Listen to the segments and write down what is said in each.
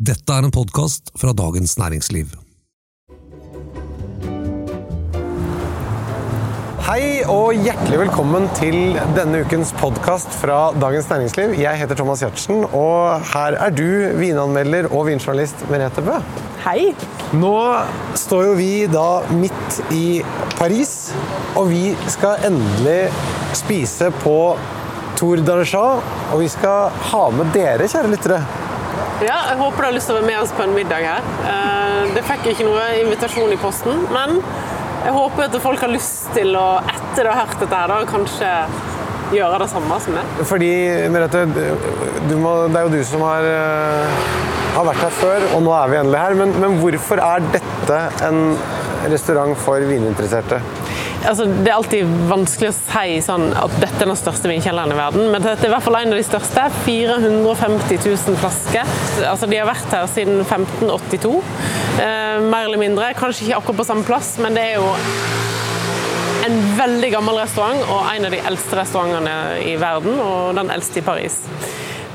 Dette er en podkast fra Dagens Næringsliv. Hei og hjertelig velkommen til denne ukens podkast fra Dagens Næringsliv. Jeg heter Thomas Giertsen, og her er du vinanmelder og vinjournalist Merete Bø. Hei. Nå står jo vi da midt i Paris, og vi skal endelig spise på Tour d'Archat, og vi skal ha med dere, kjære lyttere. Ja, jeg håper du har lyst til å være med oss på en middag her. Eh, Det fikk ikke noe invitasjon i posten, men jeg håper at folk har lyst til å, etter å ha hørt dette her, da, kanskje gjøre det samme som meg. Fordi, Merete, må, det er jo du som har, eh, har vært her før, og nå er vi endelig her. Men, men hvorfor er dette en restaurant for vininteresserte? Altså, det er alltid vanskelig å si sånn at dette er den største vinkjelleren i verden, men dette er i hvert fall en av de største. 450 000 flasker. Altså, de har vært her siden 1582, eh, mer eller mindre. Kanskje ikke akkurat på samme plass, men det er jo en veldig gammel restaurant og en av de eldste restaurantene i verden, og den eldste i Paris.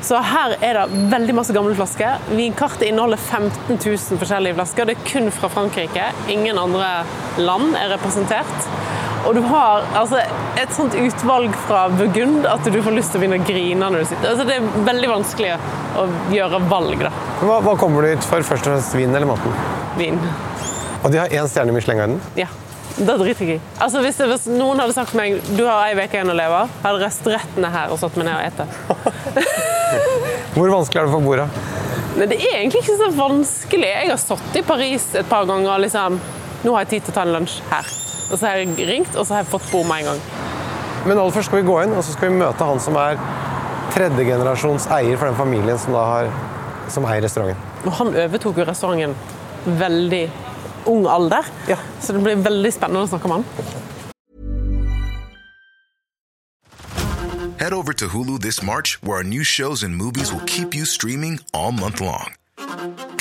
Så her er det veldig masse gamle flasker. Vinkartet inneholder 15 000 forskjellige flasker. Det er kun fra Frankrike. Ingen andre land er representert. Og du har altså, et sånt utvalg fra Burgund at du får lyst til å begynne å grine når du sitter. Altså, det er veldig vanskelig å gjøre valg, da. Hva, hva kommer du hit for? Først og fremst vin eller maten? Vin. Og de har én stjerne i Michelin-guiden. Ja. Det driter jeg i. Altså, hvis, det, hvis noen hadde sagt til meg du har ei uke igjen å leve, hadde reist rett ned her og satt meg ned og ete. Hvor vanskelig er det å få bordet? Nei, det er egentlig ikke så vanskelig. Jeg har sittet i Paris et par ganger og liksom Nå har jeg tid til å ta en lunsj her. Og så har jeg ringt, og så har jeg fått bord med en gang. Men aller først skal vi gå inn, og så skal vi møte han som er tredjegenerasjons eier for den familien som, da har, som eier restauranten. Og han overtok jo restauranten veldig ung alder, Ja. så det blir veldig spennende å snakke med han. Head over to Hulu this March, where our new shows and movies will keep you streaming all month long.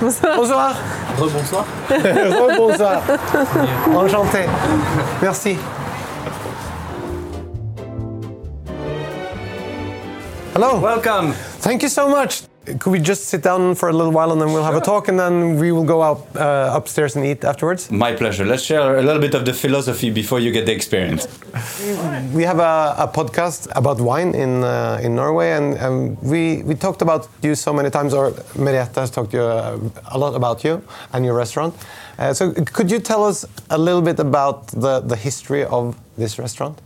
Bonsoir. Bonsoir. Bonsoir. Enchanté. Merci. Hello. Welcome. Thank you so much. Could we just sit down for a little while and then we'll have a talk and then we will go out uh, upstairs and eat afterwards? My pleasure. Let's share a little bit of the philosophy before you get the experience. We have a, a podcast about wine in uh, in Norway, and um, we we talked about you so many times. Or Merete has talked to you uh, a lot about you and your restaurant. Uh, so could you tell us a little bit about the the history of this restaurant?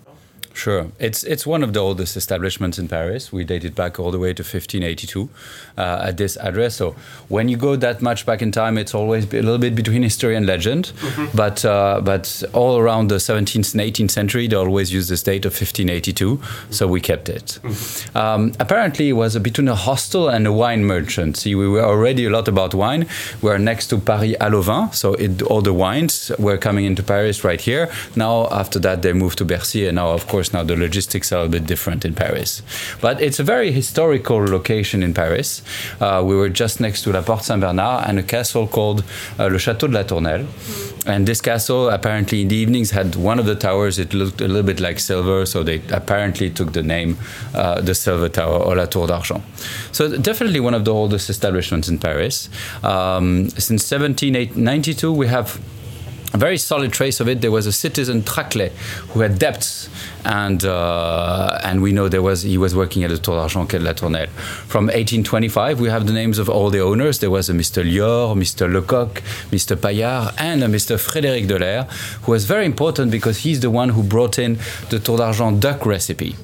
Sure. It's it's one of the oldest establishments in Paris. We date it back all the way to 1582 uh, at this address. So when you go that much back in time, it's always a little bit between history and legend. But uh, but all around the 17th and 18th century, they always use this date of 1582. So we kept it. Um, apparently, it was between a hostel and a wine merchant. See, we were already a lot about wine. We are next to Paris à so it, all the wines were coming into Paris right here. Now, after that, they moved to Bercy, and now, of course, now the logistics are a bit different in Paris. But it's a very historical location in Paris. Uh, we were just next to La Porte Saint Bernard and a castle called uh, Le Château de la Tournelle. And this castle, apparently, in the evenings, had one of the towers. It looked a little bit like silver, so they apparently took the name, uh, the Silver Tower, or La Tour d'Argent. So definitely one of the oldest establishments in Paris. Um, since 1792, we have a very solid trace of it. There was a citizen Traclet who had debts, and uh, and we know there was he was working at the Tour d'Argent Quai de la Tournelle. From 1825, we have the names of all the owners. There was a Mr. Lior, Mr. Lecoq, Mr. Paillard, and a Mr. Frédéric Delair, who was very important because he's the one who brought in the Tour d'Argent duck recipe.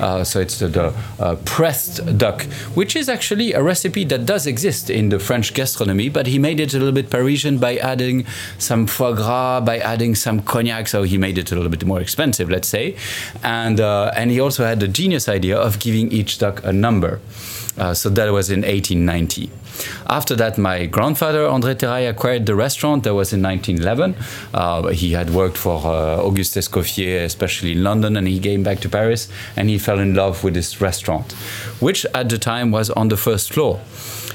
Uh, so it's the, the uh, pressed duck, which is actually a recipe that does exist in the French gastronomy, but he made it a little bit Parisian by adding some foie gras by adding some cognac, so he made it a little bit more expensive, let's say. And, uh, and he also had the genius idea of giving each duck a number. Uh, so that was in 1890. After that, my grandfather, André Terrail, acquired the restaurant. That was in 1911. Uh, he had worked for uh, Auguste Escoffier, especially in London, and he came back to Paris and he fell in love with this restaurant, which at the time was on the first floor.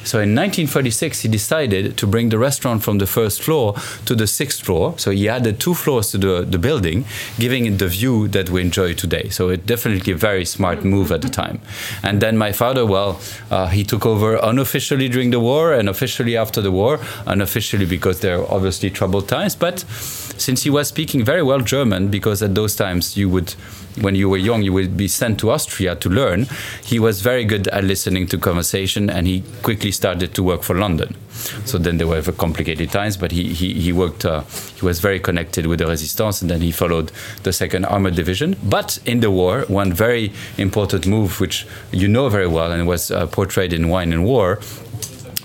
So in 1946, he decided to bring the restaurant from the first floor to the sixth floor. So he added two floors to the, the building, giving it the view that we enjoy today. So it definitely a very smart move at the time. And then my father, well, uh, he took over unofficially during the war and officially after the war, unofficially because there are obviously troubled times. But since he was speaking very well German, because at those times you would when you were young, you would be sent to Austria to learn. He was very good at listening to conversation, and he quickly started to work for London. So then there were complicated times, but he he, he worked. Uh, he was very connected with the Resistance, and then he followed the Second Armored Division. But in the war, one very important move, which you know very well, and was uh, portrayed in Wine and War,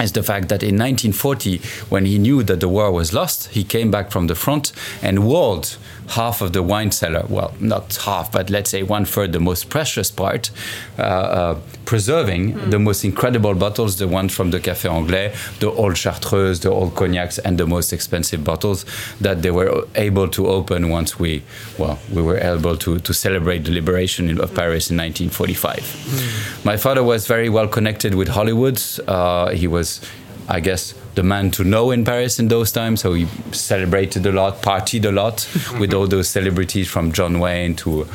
is the fact that in 1940, when he knew that the war was lost, he came back from the front and walled half of the wine cellar. Well, not half, but let's say one third, the most precious part, uh, uh, preserving mm. the most incredible bottles, the ones from the Café Anglais, the old Chartreuse, the old cognacs, and the most expensive bottles that they were able to open once we, well, we were able to, to celebrate the liberation of Paris in 1945. Mm. My father was very well connected with Hollywood. Uh, he was I guess, the man to know in Paris in those times. So he celebrated a lot, partied a lot with all those celebrities from John Wayne to,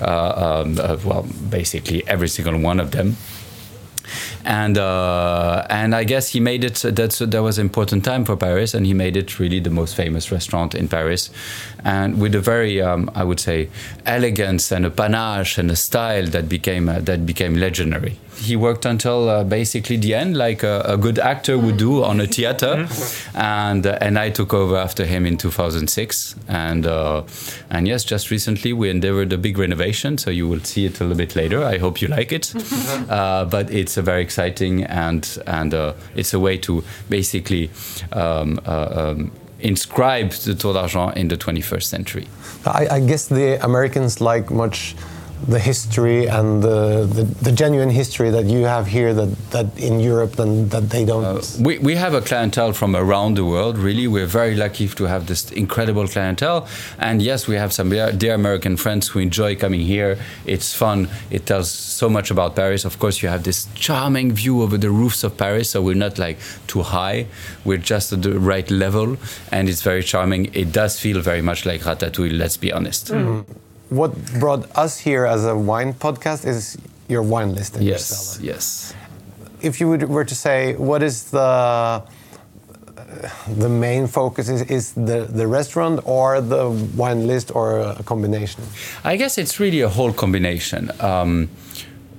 uh, um, uh, well, basically every single one of them and uh, and I guess he made it. That's that was an important time for Paris, and he made it really the most famous restaurant in Paris, and with a very um, I would say elegance and a panache and a style that became uh, that became legendary. He worked until uh, basically the end, like a, a, good actor would do on a theater, and uh, and I took over after him in 2006, and uh, and yes, just recently we endeavored a big renovation, so you will see it a little bit later. I hope you like it, uh, but it's a very exciting and and uh, it's a way to basically um, uh, um, inscribe the Tour d'Argent in the 21st century. I, I guess the Americans like much the history and the, the, the, genuine history that you have here that, that in Europe and that they don't. Uh, we, we have a clientele from around the world, really. We're very lucky to have this incredible clientele. And yes, we have some dear American friends who enjoy coming here. It's fun, it tells so much about Paris. Of course, you have this charming view over the roofs of Paris, so we're not like too high, we're just at the right level, and it's very charming. It does feel very much like Ratatouille, let's be honest. Mm what brought us here as a wine podcast is your wine list. yes, yes. If you were to say, what is the the main focus is, is the, the restaurant or the wine list or a combination? I guess it's really a whole combination. Um,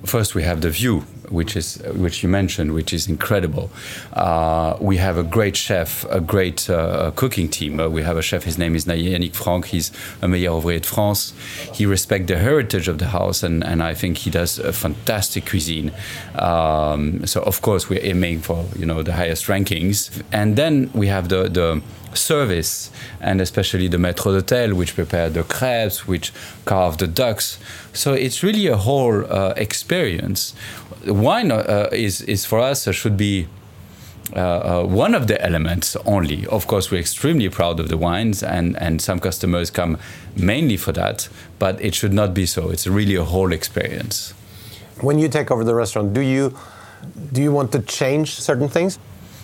first, we have the view which is which you mentioned, which is incredible. Uh, we have a great chef, a great uh, cooking team. Uh, we have a chef. His name is Yannick Franck. He's a meilleur ouvrier de France. He respects the heritage of the house, and, and I think he does a fantastic cuisine. Um, so of course we're aiming for you know the highest rankings, and then we have the the service, and especially the maître d'hôtel, which prepare the crepes, which carve the ducks. So it's really a whole uh, experience. Wine uh, is, is for us uh, should be uh, uh, one of the elements only. Of course, we're extremely proud of the wines, and, and some customers come mainly for that, but it should not be so. It's really a whole experience. When you take over the restaurant, do you do you want to change certain things?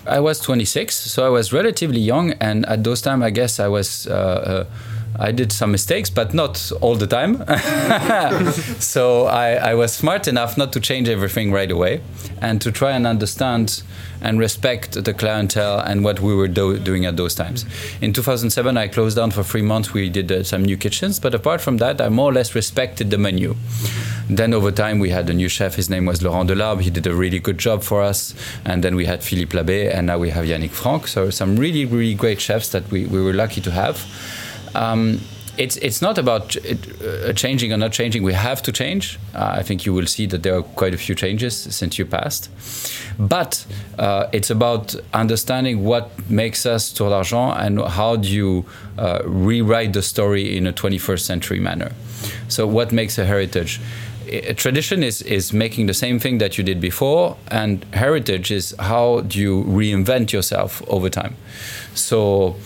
I was 26, so I was relatively young, and at those time, I guess I was. Uh, uh, I did some mistakes, but not all the time. so I, I, was smart enough not to change everything right away, and to try and understand and respect the clientele and what we were do doing at those times. In 2007, I closed down for three months. We did uh, some new kitchens, but apart from that, I more or less respected the menu. Then over time, we had a new chef. His name was Laurent Delarbre. He did a really good job for us. And then we had Philippe Labbé, and now we have Yannick Franck. So some really, really great chefs that we, we were lucky to have. Um, it's it's not about uh, changing or not changing. We have to change. Uh, I think you will see that there are quite a few changes since you passed, but uh, it's about understanding what makes us Tour d'Argent and how do you uh, rewrite the story in a 21st century manner. So what makes a heritage? A tradition is, is making the same thing that you did before, and heritage is how do you reinvent yourself over time. So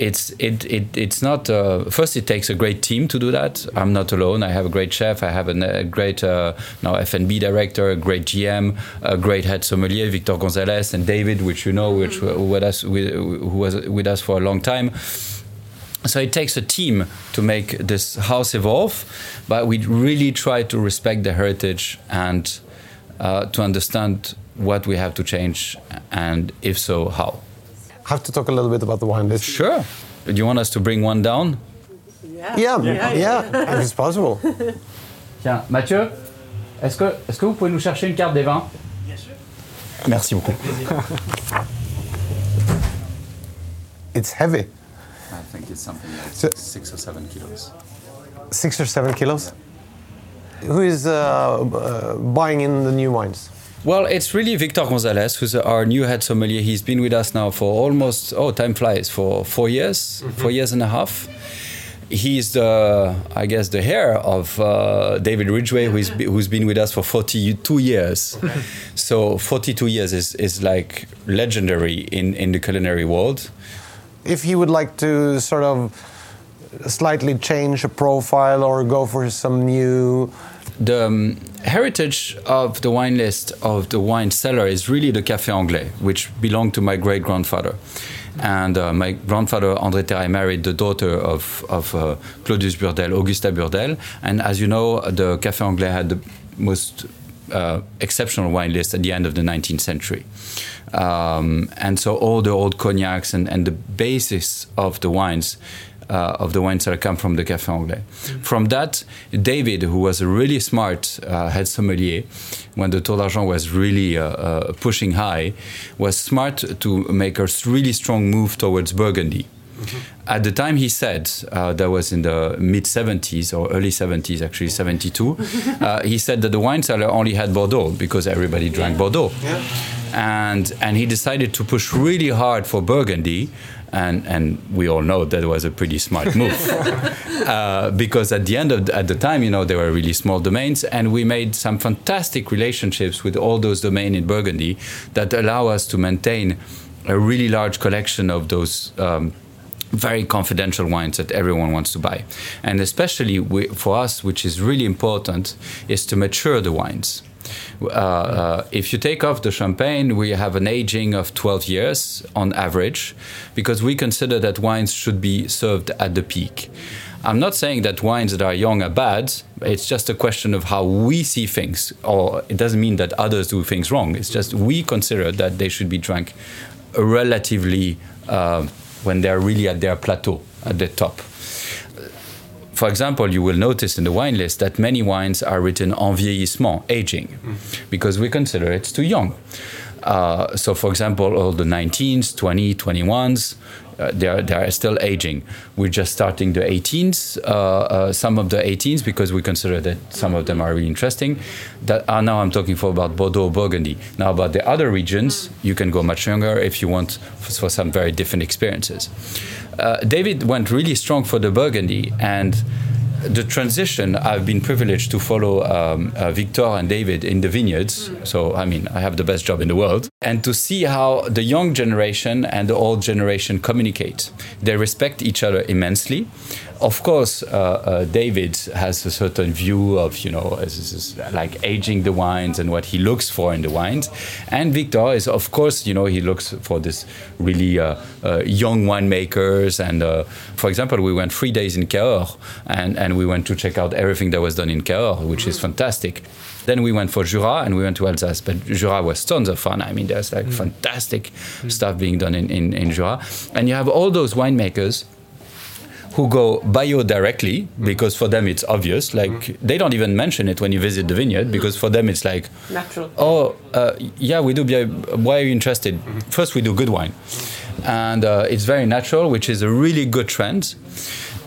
it's it, it it's not uh, first it takes a great team to do that. I'm not alone. I have a great chef. I have a, a great uh, now fnb director a great gm a great head sommelier victor gonzalez and david which you know which with us who was with us for a long time. So it takes a team to make this house evolve but we really try to respect the heritage and uh, to understand what we have to change and if so how have to talk a little bit about the wine list. Sure. Do you want us to bring one down? Yeah, yeah, yeah, yeah. if it's possible. Tiens, Mathieu, est-ce que, est que vous pouvez nous chercher une carte des vins Bien sûr. Merci beaucoup. it's heavy. I think it's something like so, six or seven kilos. Six or seven kilos? Who is uh, uh, buying in the new wines? Well, it's really Victor Gonzalez, who's our new head sommelier. He's been with us now for almost, oh, time flies, for four years, mm-hmm. four years and a half. He's the, I guess, the heir of uh, David Ridgway, who's, who's been with us for 42 years. Okay. So 42 years is, is like legendary in, in the culinary world. If he would like to sort of slightly change a profile or go for some new the um, heritage of the wine list of the wine cellar is really the Café Anglais, which belonged to my great grandfather. And uh, my grandfather, André Terrail, married the daughter of, of uh, Claudius Burdel, Augusta Burdel. And as you know, the Café Anglais had the most uh, exceptional wine list at the end of the 19th century. Um, and so all the old cognacs and, and the basis of the wines uh, of the wines that come from the Café Anglais. Mm. From that, David, who was a really smart uh, head sommelier, when the Tour d'Argent was really uh, uh, pushing high, was smart to make a really strong move towards Burgundy. Mm-hmm. At the time, he said uh, that was in the mid 70s or early 70s, actually 72. uh, he said that the wine cellar only had Bordeaux because everybody drank Bordeaux, yeah. And and he decided to push really hard for Burgundy. And and we all know that was a pretty smart move. Uh, because at the end of the, at the time you know there were really small domains. And we made some fantastic relationships with all those domains in Burgundy that allow us to maintain a really large collection of those um, very confidential wines that everyone wants to buy. And especially we, for us which is really important is to mature the wines uh, uh, if you take off the champagne, we have an aging of 12 years on average, because we consider that wines should be served at the peak. I'm not saying that wines that are young are bad. It's just a question of how we see things, or it doesn't mean that others do things wrong. It's just we consider that they should be drank relatively uh, when they're really at their plateau, at the top for example, you will notice in the wine list that many wines are written en vieillissement, aging, mm. because we consider it's too young. Uh, so, for example, all the 19s, 20, 21s, uh, they, are, they are still aging. We're just starting the 18s, uh, uh, some of the 18s, because we consider that some of them are really interesting. That are now I'm talking for about Bordeaux, Burgundy. Now, about the other regions, you can go much younger if you want for some very different experiences. Uh, David went really strong for the Burgundy and the transition, I've been privileged to follow um, uh, Victor and David in the vineyards. So, I mean, I have the best job in the world. And to see how the young generation and the old generation communicate. They respect each other immensely of course, uh, uh, David has a certain view of, you know, like aging the wines and what he looks for in the wines. And Victor is, of course, you know, he looks for this really uh, uh young winemakers. And uh, for example, we went three days in Cahors and, and we went to check out everything that was done in Cahors, which is fantastic. Then we went for Jura and we went to Alsace. But Jura was tons of fun. I mean, there's like mm. fantastic mm. stuff being done in, in, in Jura. And you have all those winemakers who go bio directly because for them it's obvious. Like mm-hmm. they don't even mention it when you visit the vineyard because for them it's like natural. Oh, uh, yeah, we do. bio. Why are you interested? Mm-hmm. First, we do good wine, and uh, it's very natural, which is a really good trend.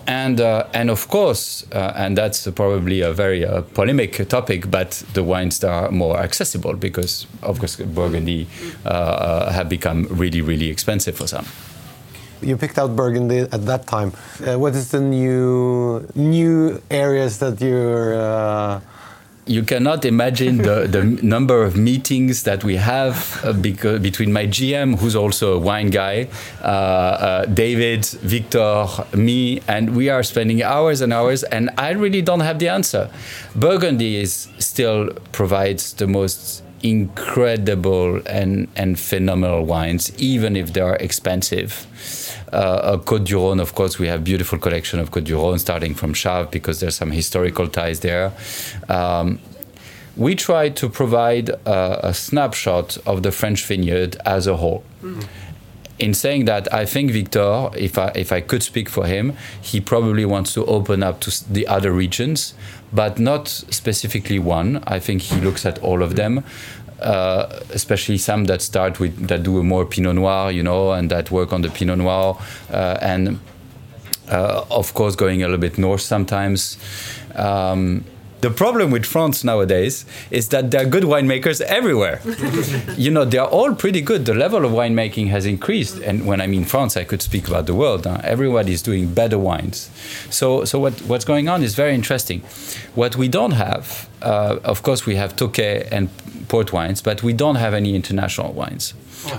and uh, and of course, uh, and that's probably a very uh, polemic topic, but the wines that are more accessible because of course Burgundy uh, uh, have become really really expensive for some. You picked out Burgundy at that time. Uh, what is the new new areas that you're? Uh, you cannot imagine the, the number of meetings that we have uh, because, between my GM, who's also a wine guy, uh, uh, David, Victor, me, and we are spending hours and hours, and I really don't have the answer. Burgundy is still provides the most incredible and, and phenomenal wines, even if they are expensive. Uh, Côte du Rhône, of course, we have beautiful collection of Côte du Rhône, starting from Chaves because there's some historical ties there. Um, we try to provide a, a, snapshot of the French vineyard as a whole. Mm-hmm. In saying that, I think Victor, if I, if I could speak for him, he probably wants to open up to the other regions, but not specifically one. I think he looks at all of them. Uh, especially some that start with that do a more Pinot Noir, you know, and that work on the Pinot Noir, uh, and uh, of course going a little bit north sometimes. Um, the problem with France nowadays is that there are good winemakers everywhere. you know, they are all pretty good. The level of winemaking has increased, and when I mean France, I could speak about the world. Huh? Everybody is doing better wines. So, so what, what's going on is very interesting. What we don't have, uh, of course, we have Tokay and port wines, but we don't have any international wines.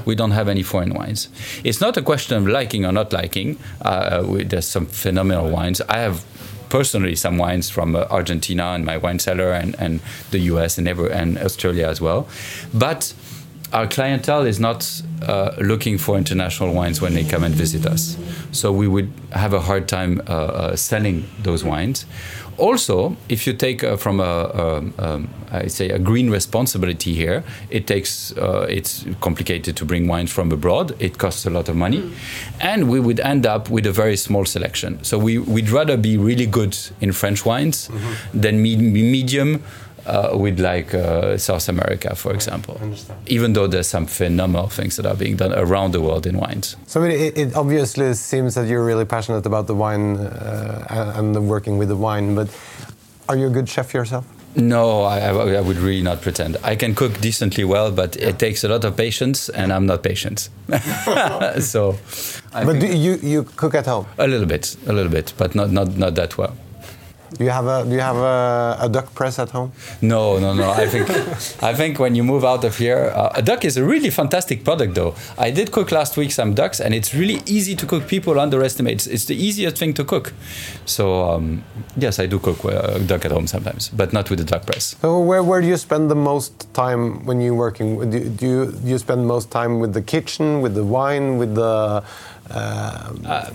We don't have any foreign wines. It's not a question of liking or not liking. Uh, we, there's some phenomenal wines. I have personally some wines from uh, Argentina and my wine cellar and, and the US and, ever, and Australia as well. But our clientele is not uh, looking for international wines when they come and visit us. So we would have a hard time uh, uh selling those wines. Also, if you take uh, from a, a, a, I say a green responsibility here, it takes uh, it's complicated to bring wines from abroad. It costs a lot of money, mm. and we would end up with a very small selection. So we we'd rather be really good in French wines mm-hmm. than me- medium uh, with like uh, South America, for example. Even though there's some phenomenal things that are being done around the world in wines. So it, it obviously seems that you're really passionate about the wine uh, and the working with the wine, but are you a good chef yourself? No, I, I, would really not pretend. I can cook decently well, but it takes a lot of patience, and I'm not patient. so, I but do you you cook at home? A little bit, a little bit, but not not not that well. Do you have a Do you have a, a duck press at home? No, no, no. I think I think when you move out of here, uh, a duck is a really fantastic product. Though I did cook last week some ducks, and it's really easy to cook. People underestimate it's, it's the easiest thing to cook. So um, yes, I do cook uh, duck at home sometimes, but not with the duck press. So where where do you spend the most time when you're working? Do, do you do you spend most time with the kitchen, with the wine, with the uh, uh,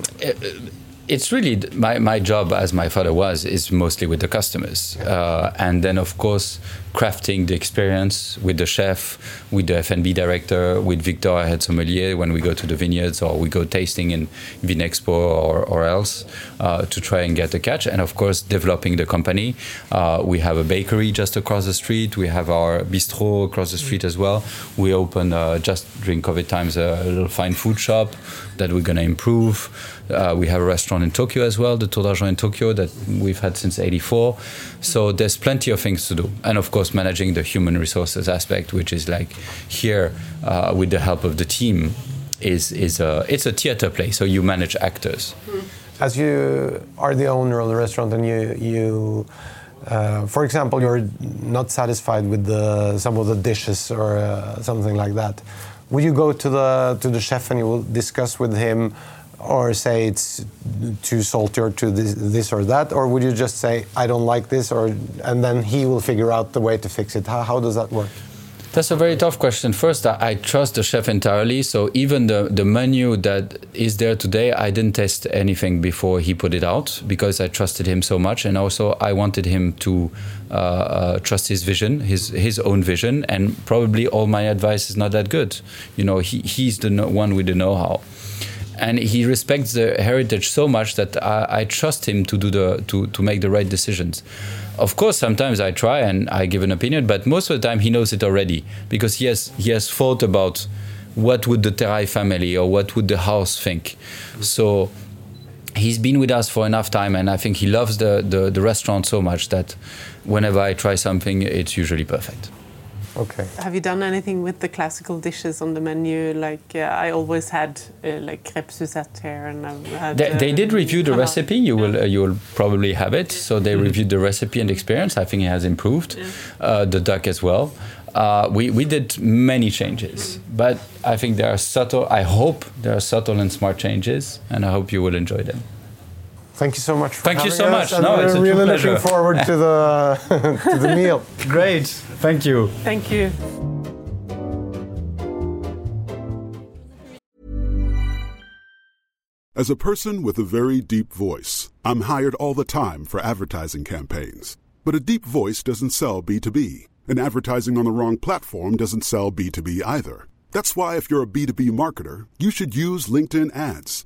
it's really my, my job as my father was is mostly with the customers. Uh, and then of course crafting the experience with the chef with the F&B director with Victor I had sommelier when we go to the vineyards or we go tasting in Vinexpo or, or else uh, to try and get a catch. And of course developing the company. Uh, we have a bakery just across the street. We have our bistro across the street as well. We open uh, just during COVID times a little fine food shop that we're going to improve uh, we have a restaurant in Tokyo as well, the d'Argent in Tokyo that we've had since '84. So there's plenty of things to do, and of course managing the human resources aspect, which is like here uh, with the help of the team, is is a it's a theater play. So you manage actors. As you are the owner of the restaurant, and you you. Uh, for example, you're not satisfied with the, some of the dishes or uh, something like that. Would you go to the to the chef and you will discuss with him or say it's too salty or too this, this, or that or would you just say i don't like this or and then he will figure out the way to fix it how, how does that work that's a very tough question. First, I, trust the chef entirely. So even the, the menu that is there today, I didn't test anything before he put it out because I trusted him so much, and also I wanted him to uh, uh, trust his vision, his his own vision, and probably all my advice is not that good. You know, he, he's the one with the know-how and he respects the heritage so much that I, I, trust him to do the to, to make the right decisions. Of course, sometimes I try and I give an opinion, but most of the time he knows it already because he has he has thought about what would the Terrail family or what would the house think. So he's been with us for enough time, and I think he loves the, the, the restaurant so much that whenever I try something, it's usually perfect. Okay. Have you done anything with the classical dishes on the menu? Like uh, I always had uh, like crêpe Suzette here, and I've had. They, they did um, review the recipe. You will uh, you will probably have it. So they reviewed the recipe and experience. I think it has improved. Uh, the duck as well. Uh, we we did many changes, but I think there are subtle. I hope there are subtle and smart changes, and I hope you will enjoy them. Thank you so much. For Thank you so us, much. and No, we're it's a really pleasure. looking forward to the to the meal. Great. Thank you. Thank you. As a person with a very deep voice, I'm hired all the time for advertising campaigns. But a deep voice doesn't sell B2B, and advertising on the wrong platform doesn't sell B2B either. That's why, if you're a B2B marketer, you should use LinkedIn ads.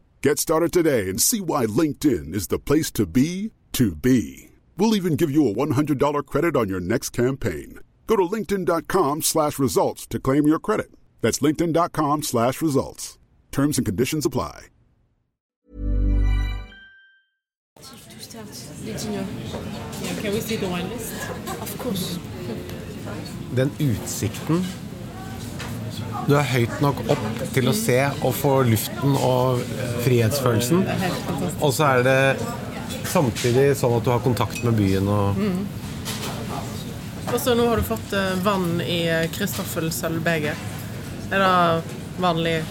Get started today and see why LinkedIn is the place to be to be. We'll even give you a $100 credit on your next campaign. Go to linkedin.com slash results to claim your credit. That's linkedin.com slash results. Terms and conditions apply. Can we see the wine list? Of course. Den utsikten Du er høyt nok opp til å se og få luften og frihetsfølelsen. Og så er det samtidig sånn at du har kontakt med byen og Og så nå har du fått eh, vann i Kristoffel sølvbeger. Er det vanlig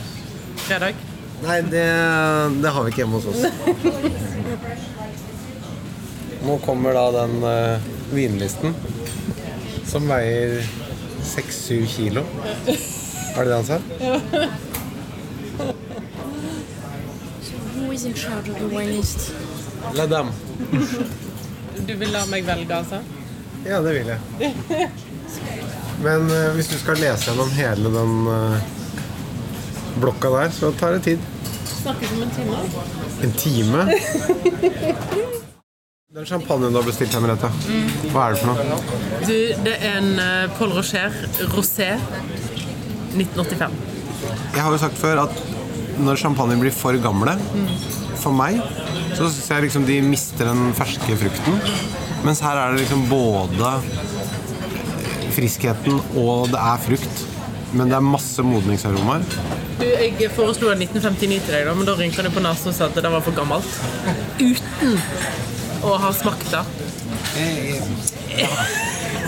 fredag? Nei, det, det har vi ikke hjemme hos oss. Nå kommer da den uh, vinlisten som veier 6-7 kilo. Er det det han sa? Who is in charge of the wine list? La dame. Du vil la meg velge, altså? Ja, det vil jeg. Men uh, hvis du skal lese gjennom hele den uh, blokka der, så tar det tid. Snakkes om en time. En time? Den champagnen du har bestilt her, Merete, hva er det for noe? Du, det er en uh, Paul Rocher rosé 1985. Jeg har jo sagt før at når champagne blir for gamle, for meg, så syns jeg liksom de mister den ferske frukten. Mens her er det liksom både friskheten og det er frukt. Men det er masse modningsaromaer. Du, jeg foreslo en 1959 til deg, da, men da rynka du på nesen og sa at det var for gammelt. Uten å ha smakt det.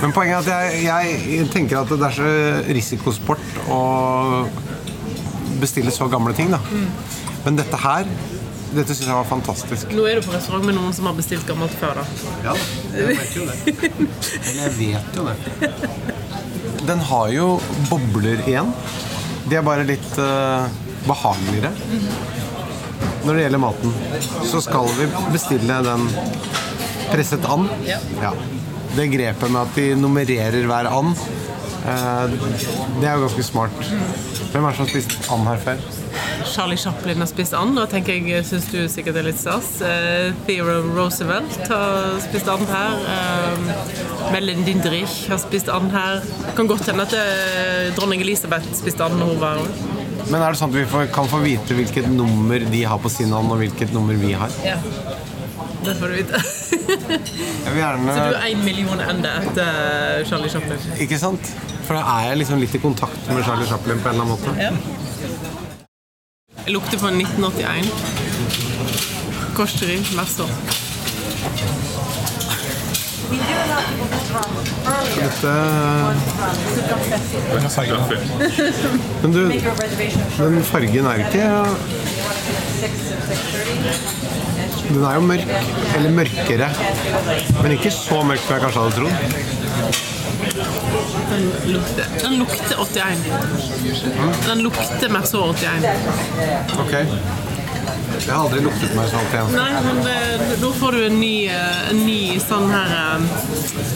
Men poenget er at jeg, jeg tenker at det er så risikosport å bestille så gamle ting, da. Men dette her dette syns jeg var fantastisk. Nå er du på restaurant med noen som har bestilt gammelt før, da. Ja, jeg vet jo det. Eller jeg vet jo det. Den har jo bobler igjen. De er bare litt uh, behageligere. Når det gjelder maten, så skal vi bestille den presset and. Ja. Det grepet med at de nummererer hver and, eh, det er jo ganske smart. Hvem er det som har spist and her før? Charlie Chaplin har spist and, og tenker jeg syns du sikkert er litt stas. Uh, Theodore Roosevelt har spist and her. Uh, Melin Dindrich har spist and her. Det kan godt hende at eh, dronning Elisabeth spiste and når hun var her. Men er det sånn at vi får, kan få vite hvilket nummer de har på sin and, og hvilket nummer vi har? Ja. Det får du vite. Jeg vil gjerne Så du er én million ende etter Charlie Chaplin. Ikke sant? For da er jeg liksom litt i kontakt med Charlie Chaplin på en eller annen måte. Ja. Jeg lukter på en 1981. Korseri, Mercer. Dette Men du, den fargen er ikke Den er jo mørk, eller mørkere. Men ikke så mørk som jeg kanskje hadde trodd. Den lukter, den lukter 81. Den lukter Mercer 81. Ok. Jeg har aldri luktet meg sånn til Nei, men det, nå får du en ny, eh, en ny sånn her eh,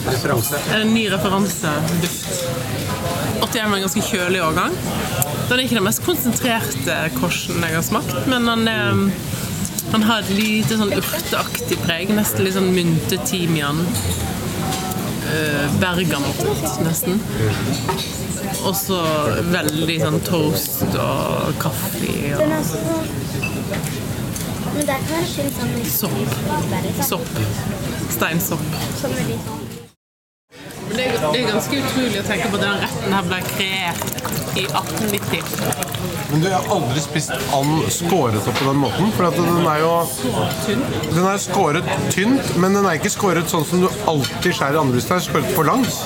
referanse. En ny referanseduft. 81 var en ganske kjølig årgang. Den er ikke den mest konsentrerte korsen jeg har smakt, men den er, han har et lite sånn urteaktig preg. Nesten litt sånn mynte, timian. Bergamott, nesten. Og så veldig sånn toast og kaffe og sopp. Sopp. Steinsopp. Men det er, det er ganske utrolig å tenke på at den retten her ble kreert i 1890. Men du, jeg har aldri spist and skåret opp på den måten. For den er jo Den er skåret tynt, men den er ikke skåret sånn som du alltid skjærer hvis den er skåret for langt.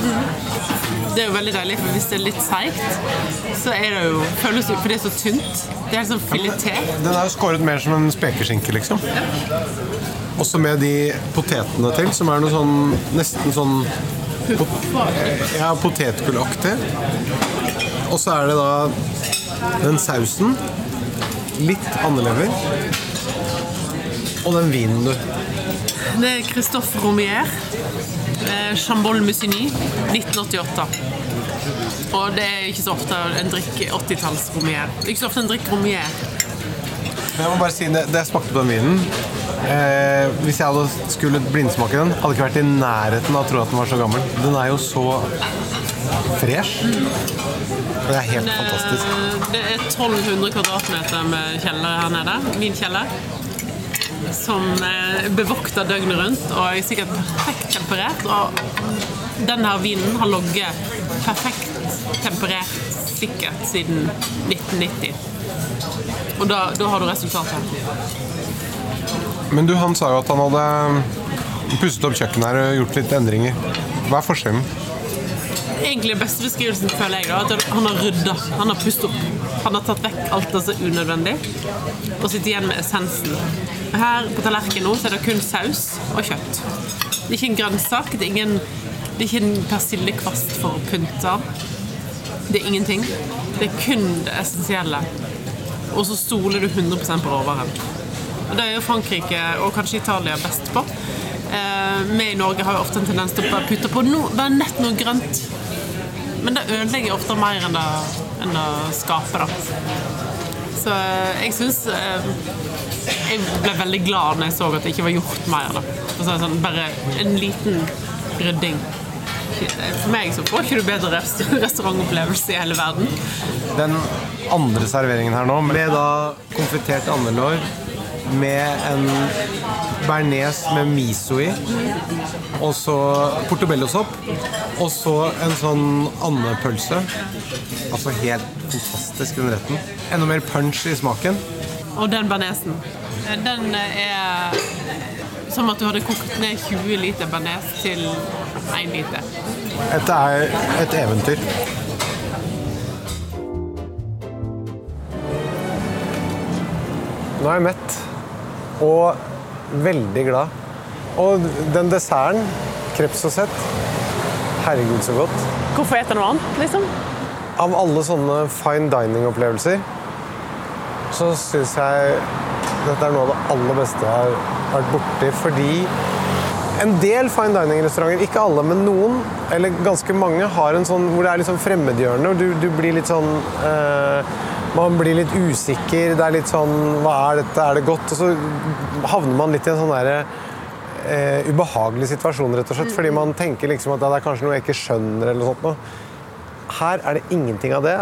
Det er jo veldig deilig, for hvis det er litt seigt, så er det jo føles jo For det er så tynt. Det er helt sånn filetert. Den er jo skåret mer som en spekeskinke, liksom. Også med de potetene til, som er noe sånn nesten sånn ja, potetgullaktig. Og så er det da den sausen. Litt andelever. Og den vinen, du. Det er Christophe Romier. eh, Chambol Musigny, 1988. Og det er ikke så ofte en drikk 80-talls Romier. Er ikke så ofte en drikker Romier. Jeg må bare si, det, det jeg smakte på den vinen eh, Hvis jeg hadde skulle blindsmake den, hadde ikke vært i nærheten av å tro at den var så gammel. Den er jo så fresh. Det er helt fantastisk. Eh, Det er 1200 kvadratmeter med kjeller her nede. Vinkjeller. Som er bevokta døgnet rundt og er sikkert perfekt temperert. Og denne vinen har ligget perfekt temperert sikkert siden 1990. Og da, da har du resultatet. Men du, han sa jo at han hadde pusset opp kjøkkenet her og gjort litt endringer. Hva er forskjellen? Egentlig beste beskrivelsen føler jeg da, at han har rydda. Han har pustet opp. Han har tatt vekk alt det som er unødvendig, og sitter igjen med essensen. Her på tallerkenen nå så er det kun saus og kjøtt. Det er ikke en grønnsak. Det er, ingen, det er ikke en persillekvast for å pynte. Det er ingenting. Det er kun det essensielle. Og så stoler du 100% på råvaren. Og Det er jo Frankrike og kanskje Italia best på. Eh, Vi i Norge har jo ofte en tendens til å putte på bare nett noe grønt. Men det ødelegger ofte mer enn det, enn det skaper. Da. Så eh, jeg syns Jeg ble veldig glad når jeg så at det ikke var gjort mer. Da. For, å si det sånn, bare en liten rydding. For meg så får ikke du bedre restaurantopplevelse i hele verden. Den andre serveringen her nå ble da konfitert andelår med en bearnés med miso i. Og så portobellosopp. Og så en sånn andepølse. Altså helt fantastisk, den retten. Enda mer punch i smaken. Og den bearnésen, den er som at du hadde kokt ned 20 liter bearnés til 1 liter. Dette er et eventyr. Nå er jeg mett og veldig glad. Og den desserten, kreps og sett, herregud så godt. Hvorfor spise noe annet, liksom? Av alle sånne fine dining-opplevelser så syns jeg dette er noe av det aller beste jeg har vært borti. Fordi en del fine dining-restauranter, ikke alle, men noen, eller ganske mange, har en sånn hvor det er litt sånn fremmedgjørende. og Du, du blir litt sånn eh, Man blir litt usikker. Det er litt sånn Hva er dette? Er det godt? Og så havner man litt i en sånn derre eh, ubehagelig situasjon, rett og slett. Fordi man tenker liksom at det er kanskje noe jeg ikke skjønner, eller noe sånt. noe. Her er det ingenting av det.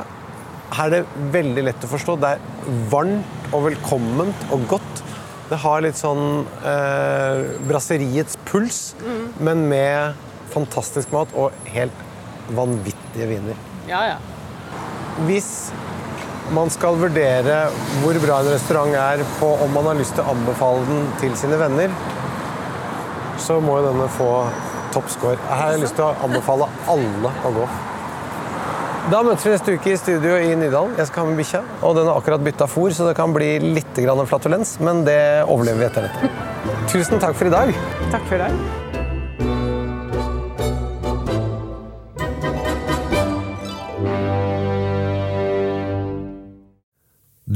Her er det veldig lett å forstå. Det er varmt og velkomment og godt. Det har litt sånn eh, brasseriets puls, men med fantastisk mat og helt vanvittige viner. Ja, ja. Hvis man skal vurdere hvor bra en restaurant er på om man har lyst til å anbefale den til sine venner, så må jo denne få toppscore. Her har jeg lyst til å anbefale alle å gå. Da møtes vi neste uke i studio i Nydalen. Jeg skal ha med bikkja, og den har akkurat bytta fôr, så det kan bli litt flatulens, men det overlever vi etter dette. Tusen takk for i dag. Takk for i dag.